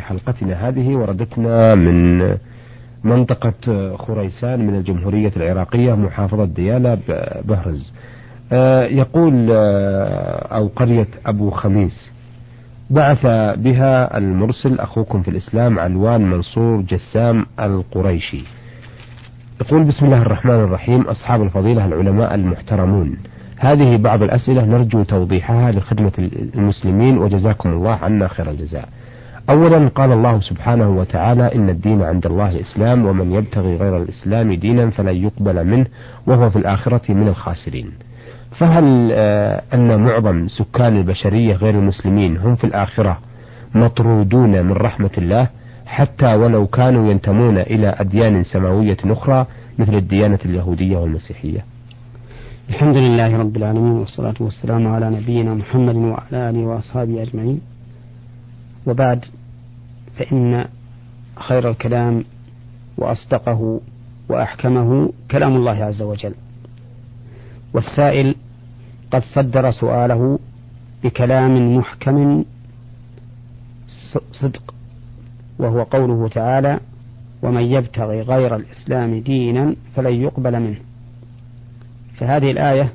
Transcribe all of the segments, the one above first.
حلقتنا هذه وردتنا من منطقة خريسان من الجمهورية العراقية محافظة ديالى بهرز آه، يقول آه، أو قرية أبو خميس بعث بها المرسل أخوكم في الإسلام علوان منصور جسام القريشي. يقول بسم الله الرحمن الرحيم أصحاب الفضيلة العلماء المحترمون. هذه بعض الأسئلة نرجو توضيحها لخدمة المسلمين وجزاكم الله عنا خير الجزاء. أولا قال الله سبحانه وتعالى إن الدين عند الله الإسلام ومن يبتغي غير الإسلام دينا فلن يقبل منه وهو في الآخرة من الخاسرين. فهل آه، أن معظم سكان البشرية غير المسلمين هم في الآخرة مطرودون من رحمة الله حتى ولو كانوا ينتمون إلى أديان سماوية أخرى مثل الديانة اليهودية والمسيحية؟ الحمد لله رب العالمين والصلاة والسلام على نبينا محمد وعلى آله وأصحابه أجمعين. وبعد فإن خير الكلام وأصدقه وأحكمه كلام الله عز وجل. والسائل قد صدر سؤاله بكلام محكم صدق وهو قوله تعالى ومن يبتغي غير الإسلام دينا فلن يقبل منه. فهذه الآية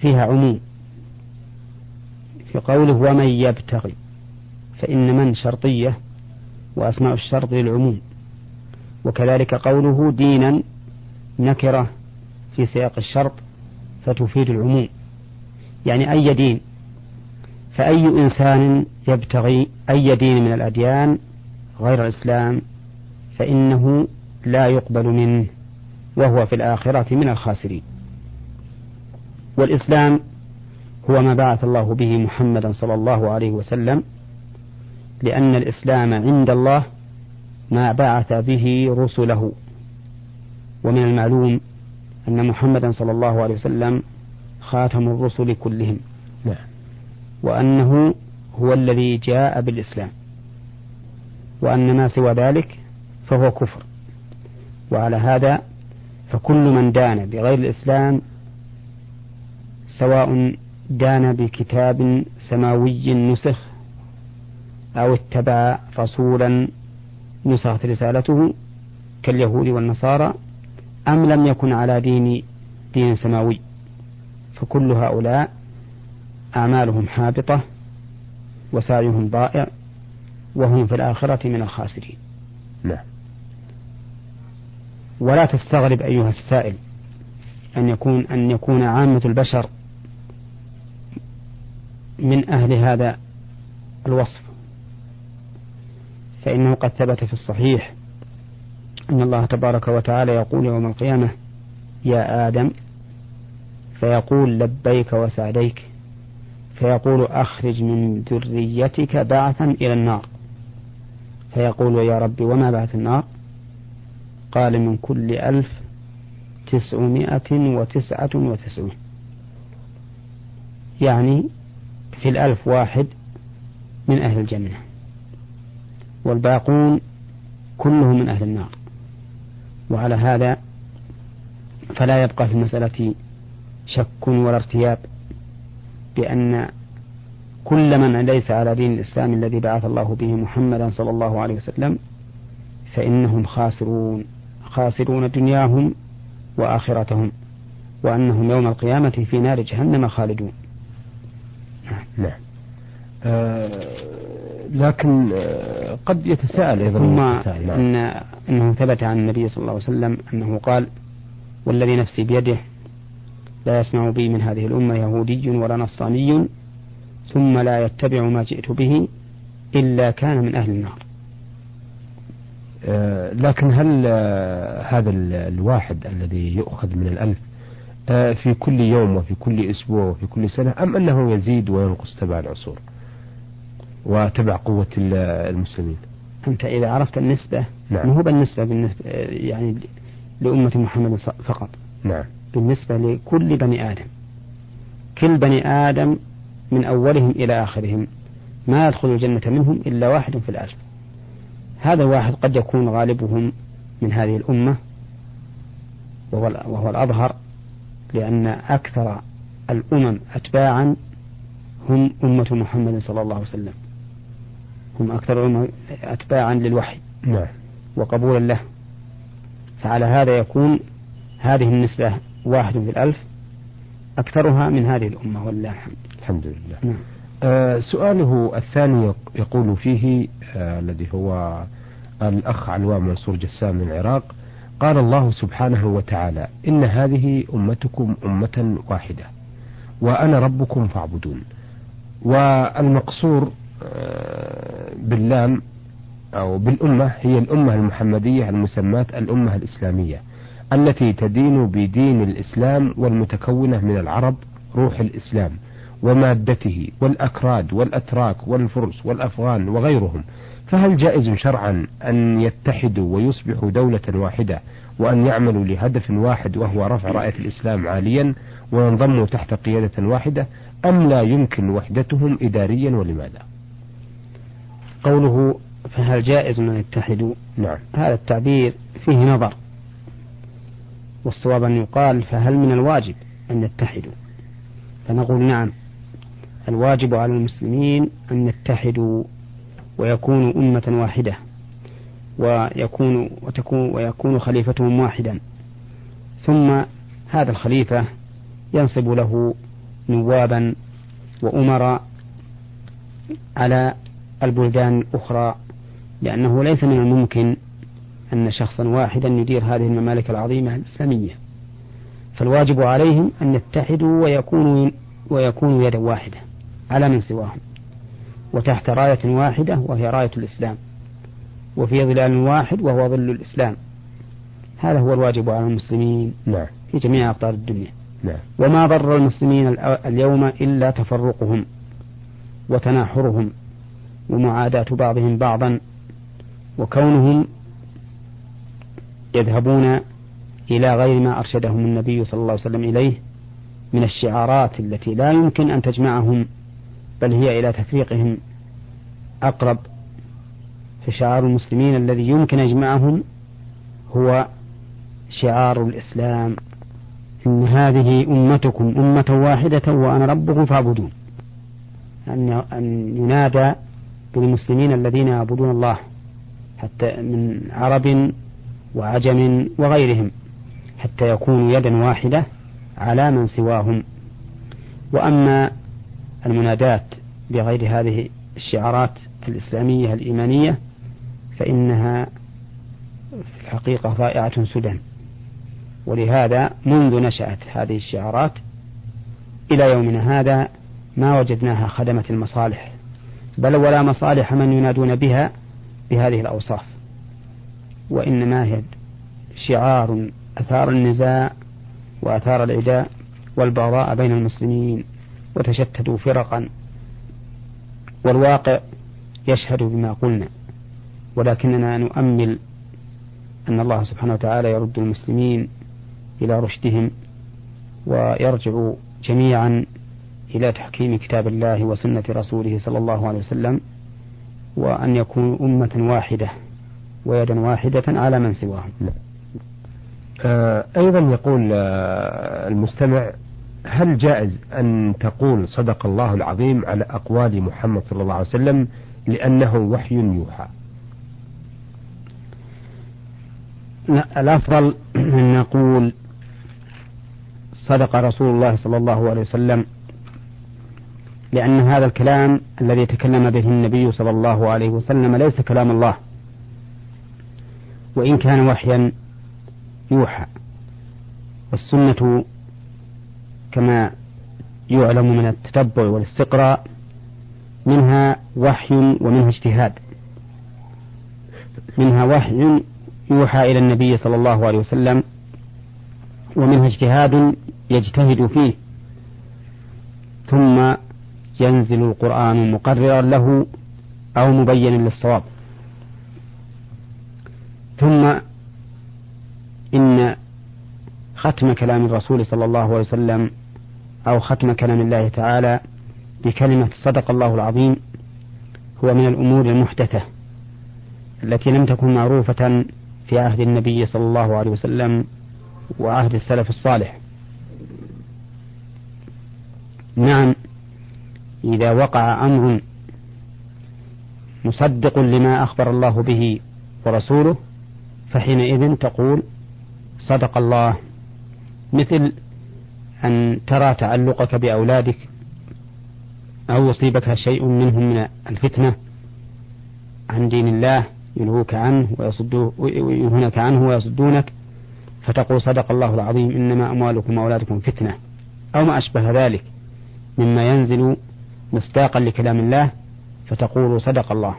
فيها عموم في قوله ومن يبتغي فإن من شرطية وأسماء الشرط للعموم. وكذلك قوله دينا نكرة في سياق الشرط فتفيد العموم. يعني أي دين فأي إنسان يبتغي أي دين من الأديان غير الإسلام فإنه لا يقبل منه وهو في الآخرة من الخاسرين. والإسلام هو ما بعث الله به محمدا صلى الله عليه وسلم لأن الإسلام عند الله ما بعث به رسله. ومن المعلوم أن محمدا صلى الله عليه وسلم خاتم الرسل كلهم. نعم. وأنه هو الذي جاء بالإسلام. وأن ما سوى ذلك فهو كفر. وعلى هذا فكل من دان بغير الإسلام سواء دان بكتاب سماوي نسخ أو اتبع رسولا نسخت رسالته كاليهود والنصارى أم لم يكن على دين دين سماوي؟ فكل هؤلاء أعمالهم حابطة وسعيهم ضائع وهم في الآخرة من الخاسرين. نعم. ولا تستغرب أيها السائل أن يكون أن يكون عامة البشر من أهل هذا الوصف. فإنه قد ثبت في الصحيح أن الله تبارك وتعالى يقول يوم القيامة يا آدم فيقول لبيك وسعديك فيقول أخرج من ذريتك بعثا إلى النار فيقول يا ربي وما بعث النار؟ قال من كل ألف تسعمائة وتسعة وتسعون. يعني في الألف واحد من أهل الجنة. والباقون كلهم من أهل النار. وعلى هذا فلا يبقى في المسألة شك ولا ارتياب بأن كل من ليس على دين الإسلام الذي بعث الله به محمدا صلى الله عليه وسلم فإنهم خاسرون. خاسرون دنياهم وآخرتهم وأنهم يوم القيامة في نار جهنم خالدون. نعم. آه لكن آه قد يتساءل أيضا ثم نعم. إن أنه ثبت عن النبي صلى الله عليه وسلم أنه قال والذي نفسي بيده لا يسمع بي من هذه الأمة يهودي ولا نصراني ثم لا يتبع ما جئت به إلا كان من أهل النار. آه لكن هل آه هذا الواحد الذي يؤخذ من الألف آه في كل يوم وفي كل أسبوع وفي كل سنة أم أنه يزيد وينقص تبع العصور؟ وتبع قوة المسلمين. أنت إذا عرفت النسبة نعم. هو بالنسبة بالنسبة يعني لأمة محمد فقط. نعم. بالنسبة لكل بني آدم. كل بني آدم من أولهم إلى آخرهم ما يدخل الجنة منهم إلا واحد في الألف هذا واحد قد يكون غالبهم من هذه الأمة وهو, وهو الأظهر لأن أكثر الأمم أتباعا هم أمة محمد صلى الله عليه وسلم. هم أكثر أتباعا للوحي نعم. وقبولا له. فعلى هذا يكون هذه النسبة واحد في الألف أكثرها من هذه الأمة ولله الحمد. الحمد لله. نعم. آه سؤاله الثاني يقول فيه آه الذي هو الأخ علوان منصور جسام من العراق قال الله سبحانه وتعالى إن هذه أمتكم أمة واحدة وأنا ربكم فاعبدون. والمقصور باللام أو بالأمة هي الأمة المحمدية المسماة الأمة الإسلامية التي تدين بدين الإسلام والمتكونة من العرب روح الإسلام ومادته والأكراد والأتراك والفرس والأفغان وغيرهم. فهل جائز شرعا أن يتحدوا ويصبحوا دولة واحدة وأن يعملوا لهدف واحد وهو رفع رأية الإسلام عاليا وينضموا تحت قيادة واحدة أم لا يمكن وحدتهم إداريا ولماذا؟ قوله فهل جائز أن يتحدوا نعم. هذا التعبير فيه نظر. والصواب أن يقال فهل من الواجب أن يتحدوا فنقول نعم. الواجب على المسلمين أن يتحدوا ويكونوا أمة واحدة ويكون وتكون ويكون خليفتهم واحدا. ثم هذا الخليفة ينصب له نوابا وأمراء على البلدان الأخرى لأنه ليس من الممكن أن شخصا واحدا يدير هذه الممالك العظيمة الإسلامية. فالواجب عليهم أن يتحدوا ويكونوا ويكونوا يدا واحدة على من سواهم. وتحت راية واحدة وهي راية الإسلام. وفي ظلال واحد وهو ظل الإسلام. هذا هو الواجب على المسلمين نعم. في جميع أقطار الدنيا. نعم. وما ضر المسلمين اليوم إلا تفرقهم وتناحرهم. ومعاداة بعضهم بعضا وكونهم يذهبون إلى غير ما أرشدهم النبي صلى الله عليه وسلم إليه من الشعارات التي لا يمكن أن تجمعهم بل هي إلى تفريقهم أقرب. فشعار المسلمين الذي يمكن يجمعهم هو شعار الإسلام. إن هذه أمتكم أمة واحدة وأنا ربكم فاعبدون. أن أن ينادى بالمسلمين الذين يعبدون الله حتى من عرب وعجم وغيرهم حتى يكونوا يدا واحدة على من سواهم. وأما المنادات بغير هذه الشعارات الإسلامية الإيمانية فإنها في الحقيقة ضائعة سدى. ولهذا منذ نشأت هذه الشعارات إلى يومنا هذا ما وجدناها خدمت المصالح. بل ولا مصالح من ينادون بها بهذه الأوصاف. وإنما هي شعار أثار النزاع وأثار العداء والبغضاء بين المسلمين وتشتتوا فرقا. والواقع يشهد بما قلنا. ولكننا نؤمل أن الله سبحانه وتعالى يرد المسلمين إلى رشدهم ويرجع جميعا إلى تحكيم كتاب الله وسنة رسوله صلى الله عليه وسلم وأن يكونوا أمة واحدة ويدا واحدة على من سواهم. آه أيضا يقول آه المستمع هل جائز أن تقول صدق الله العظيم على أقوال محمد صلى الله عليه وسلم لأنه وحي يوحى؟ الأفضل أن نقول صدق رسول الله صلى الله عليه وسلم لأن هذا الكلام الذي تكلم به النبي صلى الله عليه وسلم ليس كلام الله. وإن كان وحيا يوحى. والسنة كما يعلم من التتبع والاستقراء منها وحي ومنها اجتهاد. منها وحي يوحى إلى النبي صلى الله عليه وسلم ومنها اجتهاد يجتهد فيه. ينزل القرآن مقررا له أو مبينا للصواب. ثم إن ختم كلام الرسول صلى الله عليه وسلم أو ختم كلام الله تعالى بكلمة صدق الله العظيم هو من الأمور المحدثة التي لم تكن معروفة في عهد النبي صلى الله عليه وسلم وعهد السلف الصالح. نعم. إذا وقع أمر مصدق لما أخبر الله به ورسوله فحينئذ تقول صدق الله. مثل أن ترى تعلقك بأولادك أو يصيبك شيء منهم من الفتنة عن دين الله ينهوك عنه وينهونك عنه ويصدونك فتقول صدق الله العظيم إنما أموالكم وأولادكم فتنة. أو ما أشبه ذلك مما ينزل مصداقا لكلام الله فتقول صدق الله.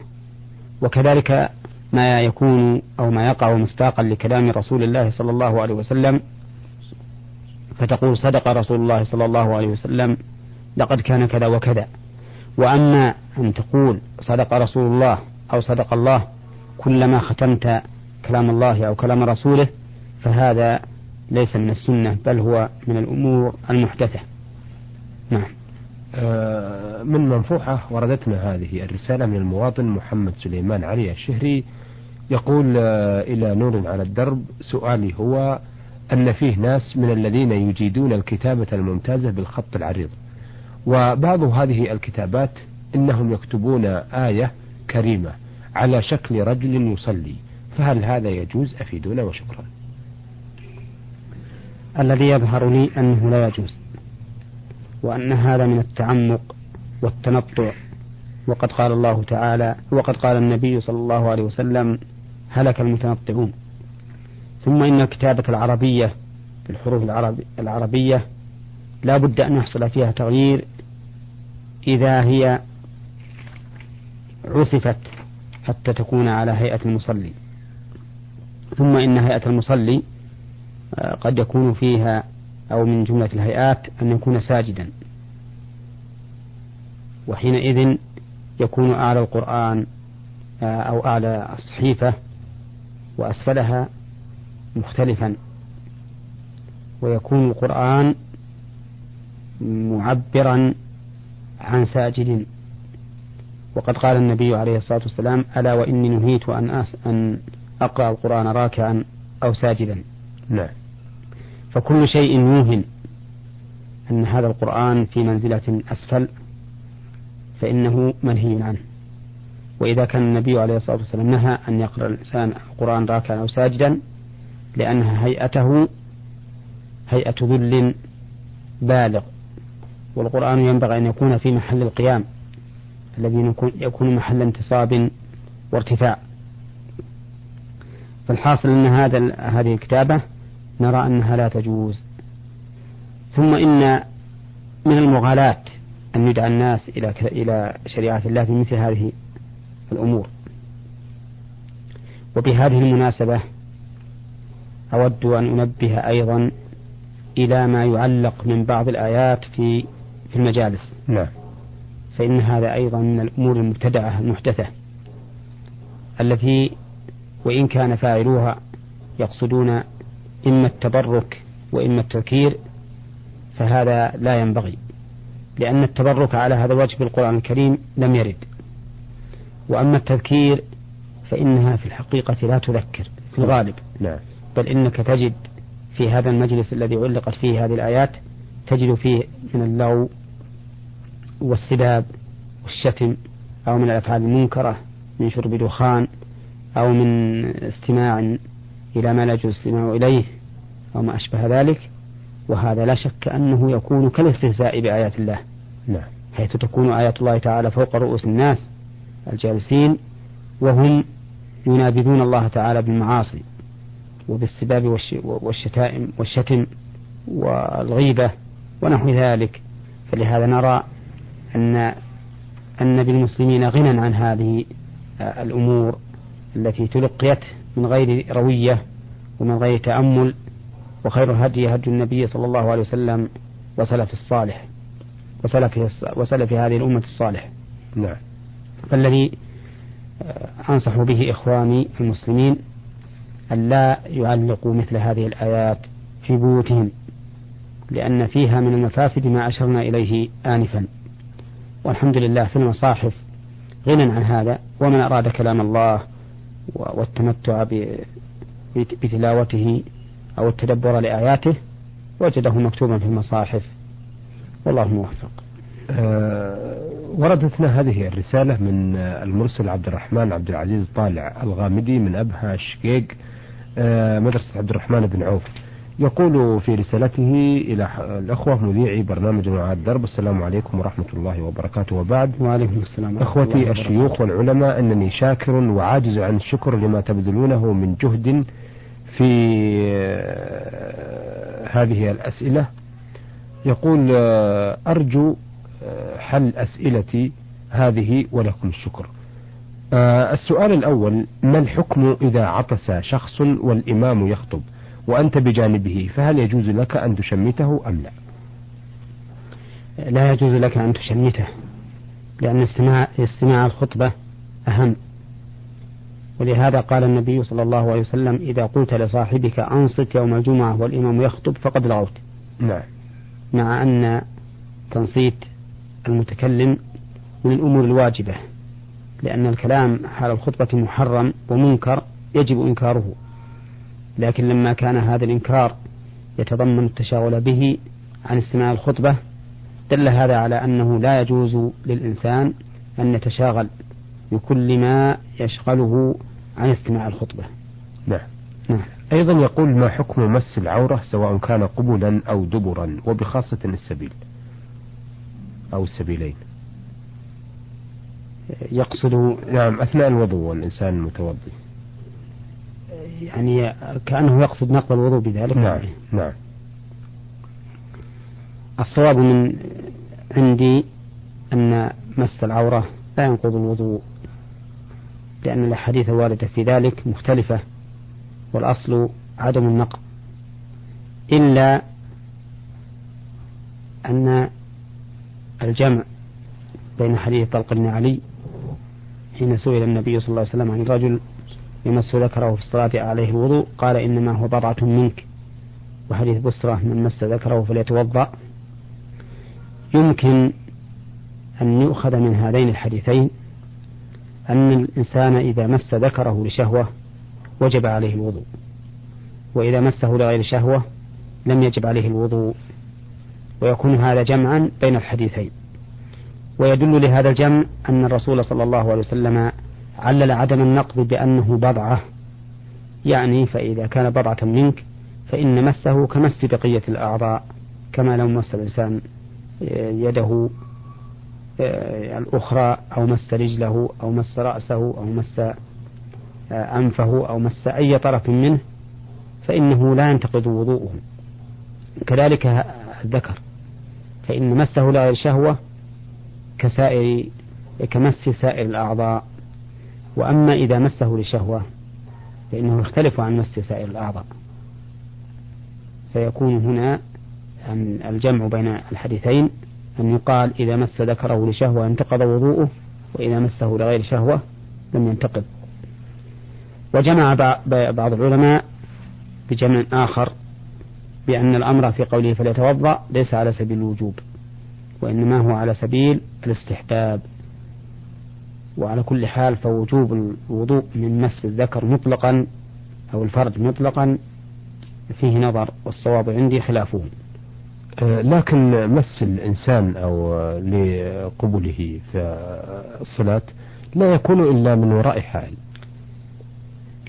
وكذلك ما يكون أو ما يقع مصداقا لكلام رسول الله صلى الله عليه وسلم فتقول صدق رسول الله صلى الله عليه وسلم لقد كان كذا وكذا. وأما أن تقول صدق رسول الله أو صدق الله كلما ختمت كلام الله أو كلام رسوله فهذا ليس من السنة بل هو من الأمور المحدثة. نعم. من منفوحة وردتنا هذه الرسالة من المواطن محمد سليمان علي الشهري يقول آه، إلى نور على الدرب. سؤالي هو أن فيه ناس من الذين يجيدون الكتابة الممتازة بالخط العريض. وبعض هذه الكتابات إنهم يكتبون آية كريمة على شكل رجل يصلي. فهل هذا يجوز؟ أفيدونا وشكرا. الذي يظهر لي أنه لا يجوز. وأن هذا من التعمق والتنطع. وقد قال الله تعالى وقد قال النبي صلى الله عليه وسلم هلك المتنطعون. ثم إن الكتابة العربية بالحروف العربي العربية لا بد أن يحصل فيها تغيير إذا هي عصفت حتى تكون على هيئة المصلي. ثم إن هيئة المصلي آه، قد يكون فيها أو من جملة الهيئات أن يكون ساجدا. وحينئذ يكون أعلى القرآن آه، أو أعلى الصحيفة وأسفلها مختلفا. ويكون القرآن معبرا عن ساجد. وقد قال النبي عليه الصلاة والسلام ألا وإني نهيت أن, أن أقرأ القرآن راكعا أو ساجدا. نعم. فكل شيء يوهن أن هذا القرآن في منزلة أسفل فإنه منهي عنه. وإذا كان النبي عليه الصلاة والسلام نهى أن يقرأ الإنسان القرآن راكعا أو ساجدا لأنها هيئته هيئة ذل بالغ والقرآن ينبغي أن يكون في محل القيام الذي يكون محل انتصاب وارتفاع. فالحاصل أن هذا هذه الكتابة نرى أنها لا تجوز. ثم إن من المغالاة أن يدعى الناس إلى إلى شريعة الله في مثل هذه الأمور. وبهذه المناسبة أود أن أنبه أيضا إلى ما يعلق من بعض الآيات في في المجالس. نعم. فإن هذا أيضا من الأمور المبتدعة المحدثة التي وإن كان فاعلوها يقصدون إما التبرك وإما التذكير فهذا لا ينبغي لأن التبرك على هذا الوجه بالقرآن الكريم لم يرد وأما التذكير فإنها في الحقيقة لا تذكر في الغالب نعم. بل إنك تجد في هذا المجلس الذي علقت فيه هذه الآيات تجد فيه من اللغو والسباب والشتم أو من الأفعال المنكرة من شرب دخان أو من استماع إلى ما لا يجوز الاستماع إليه أو ما أشبه ذلك وهذا لا شك أنه يكون كالاستهزاء بآيات الله نعم. حيث تكون آيات الله تعالى فوق رؤوس الناس الجالسين وهم ينابذون الله تعالى بالمعاصي وبالسباب والشتائم والشتم والغيبة ونحو ذلك فلهذا نرى أن أن بالمسلمين غنى عن هذه الأمور التي تلقيت من غير روية ومن غير تأمل وخير الهدي هدي النبي صلى الله عليه وسلم وسلف الصالح وسلف وسلف هذه الأمة الصالح نعم. فالذي أنصح به إخواني المسلمين أن لا يعلقوا مثل هذه الآيات في بيوتهم لأن فيها من المفاسد ما أشرنا إليه آنفا. والحمد لله في المصاحف غنى عن هذا ومن أراد كلام الله والتمتع بتلاوته أو التدبر لآياته وجده مكتوبا في المصاحف. والله موفق. أه وردتنا هذه الرسالة من المرسل عبد الرحمن عبد العزيز طالع الغامدي من أبها شقيق آه، مدرسة عبد الرحمن بن عوف. يقول في رسالته إلى الأخوة مذيعي برنامج نوع الدرب السلام عليكم ورحمة الله وبركاته. وبعد وعليكم السلام أخوتي الشيوخ والعلماء أنني شاكر وعاجز عن الشكر لما تبذلونه من جهد في آه، هذه الأسئلة. يقول آه، أرجو حل أسئلتي هذه ولكم الشكر. السؤال الأول ما الحكم إذا عطس شخص والإمام يخطب؟ وأنت بجانبه فهل يجوز لك أن تشمته أم لا؟ لا يجوز لك أن تشمته لأن استماع, استماع الخطبة أهم. ولهذا قال النبي صلى الله عليه وسلم إذا قلت لصاحبك أنصت يوم الجمعة والإمام يخطب فقد لغوت. نعم. مع أن تنصيت المتكلم من الأمور الواجبة لأن الكلام حال الخطبة محرم ومنكر يجب إنكاره. لكن لما كان هذا الإنكار يتضمن التشاغل به عن استماع الخطبة دل هذا على أنه لا يجوز للإنسان أن يتشاغل بكل ما يشغله عن استماع الخطبة. نعم. نعم. أيضا يقول ما حكم مس العورة سواء كان قبلا أو دبرا وبخاصة السبيل أو السبيلين؟ يقصد نعم أثناء الوضوء والإنسان المتوضي يعني كأنه يقصد نقض الوضوء بذلك. نعم نعم. الصواب من عندي أن مس العورة لا ينقض الوضوء لأن الأحاديث الواردة في ذلك مختلفة والأصل عدم النقض. إلا أن الجمع بين حديث طلق بن علي حين سئل النبي صلى الله عليه وسلم عن الرجل يمس ذكره في الصلاة عليه الوضوء قال إنما هو بضعة منك. وحديث بسرة من مس ذكره فليتوضأ. يمكن أن يؤخذ من هذين الحديثين أن الإنسان إذا مس ذكره لشهوة وجب عليه الوضوء. وإذا مسه لغير شهوة لم يجب عليه الوضوء. ويكون هذا جمعا بين الحديثين. ويدل لهذا الجمع أن الرسول صلى الله عليه وسلم علل عدم النقض بأنه بضعة. يعني فإذا كان بضعة منك فإن مسه كمس بقية الأعضاء كما لو مس الإنسان يده آه، الأخرى أو مس رجله أو مس رأسه أو مس آه، أنفه أو مس أي طرف منه فإنه لا ينتقض وضوءه. كذلك الذكر. فإن مسه لا شهوة كسائر كمس سائر الأعضاء. وأما إذا مسه لشهوة فإنه يختلف عن مس سائر الأعضاء. فيكون هنا الجمع بين الحديثين أن يقال إذا مس ذكره لشهوة انتقض وضوءه وإذا مسه لغير شهوة لم ينتقض. وجمع بعض العلماء بجمع آخر بأن الأمر في قوله فليتوضأ ليس على سبيل الوجوب وإنما هو على سبيل الاستحباب. وعلى كل حال فوجوب الوضوء من مس الذكر مطلقا أو الفرج مطلقا فيه نظر والصواب عندي خلافه. أه، لكن مس الإنسان أو لقبله في الصلاة لا يكون إلا من وراء حائل.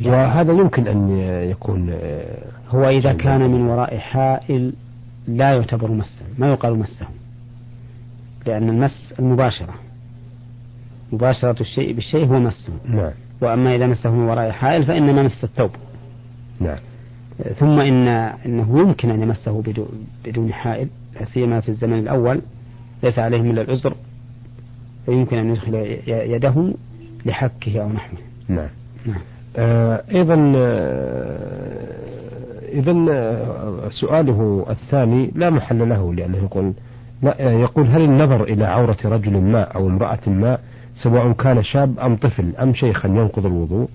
وهذا يمكن أن يكون أه، هو إذا كان من وراء حائل لا يعتبر مسا ما يقال مسه لأن المس المباشرة. مباشرة الشيء بالشيء هو مسه. نعم. وأما إذا مسه من وراء حائل فإنما مس الثوب. نعم. ثم إن إنه يمكن أن يمسه بدون حائل لا سيما في الزمن الأول ليس عليهم إلا العذر فيمكن أن يدخل يده لحكه أو نحوه. نعم. نعم. آه أيضا آه إذا آه سؤاله الثاني لا محل له لأنه يقول لا يقول هل النظر إلى عورة رجل ما أو امرأة ما سواء كان شاب أم طفل أم شيخا ينقض الوضوء.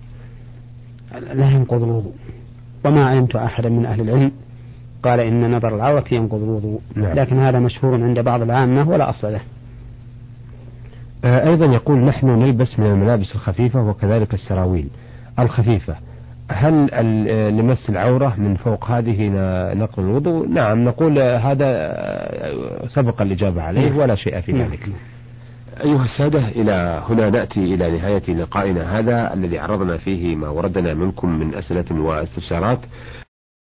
لا ينقض الوضوء. وما علمت أحدا من أهل العلم. قال إن نظر العورة ينقض الوضوء. نعم. لكن هذا مشهور عند بعض العامة ولا أصل له. آه، أيضا يقول نحن نلبس من الملابس الخفيفة وكذلك السراويل. الخفيفة هل لمس العورة من فوق هذه نقض الوضوء؟ نعم نقول هذا آه، سبق الإجابة عليه نعم. ولا شيء في نعم. أيها السادة إلى هنا نأتي إلى نهاية لقائنا هذا الذي عرضنا فيه ما وردنا منكم من أسئلة واستفسارات.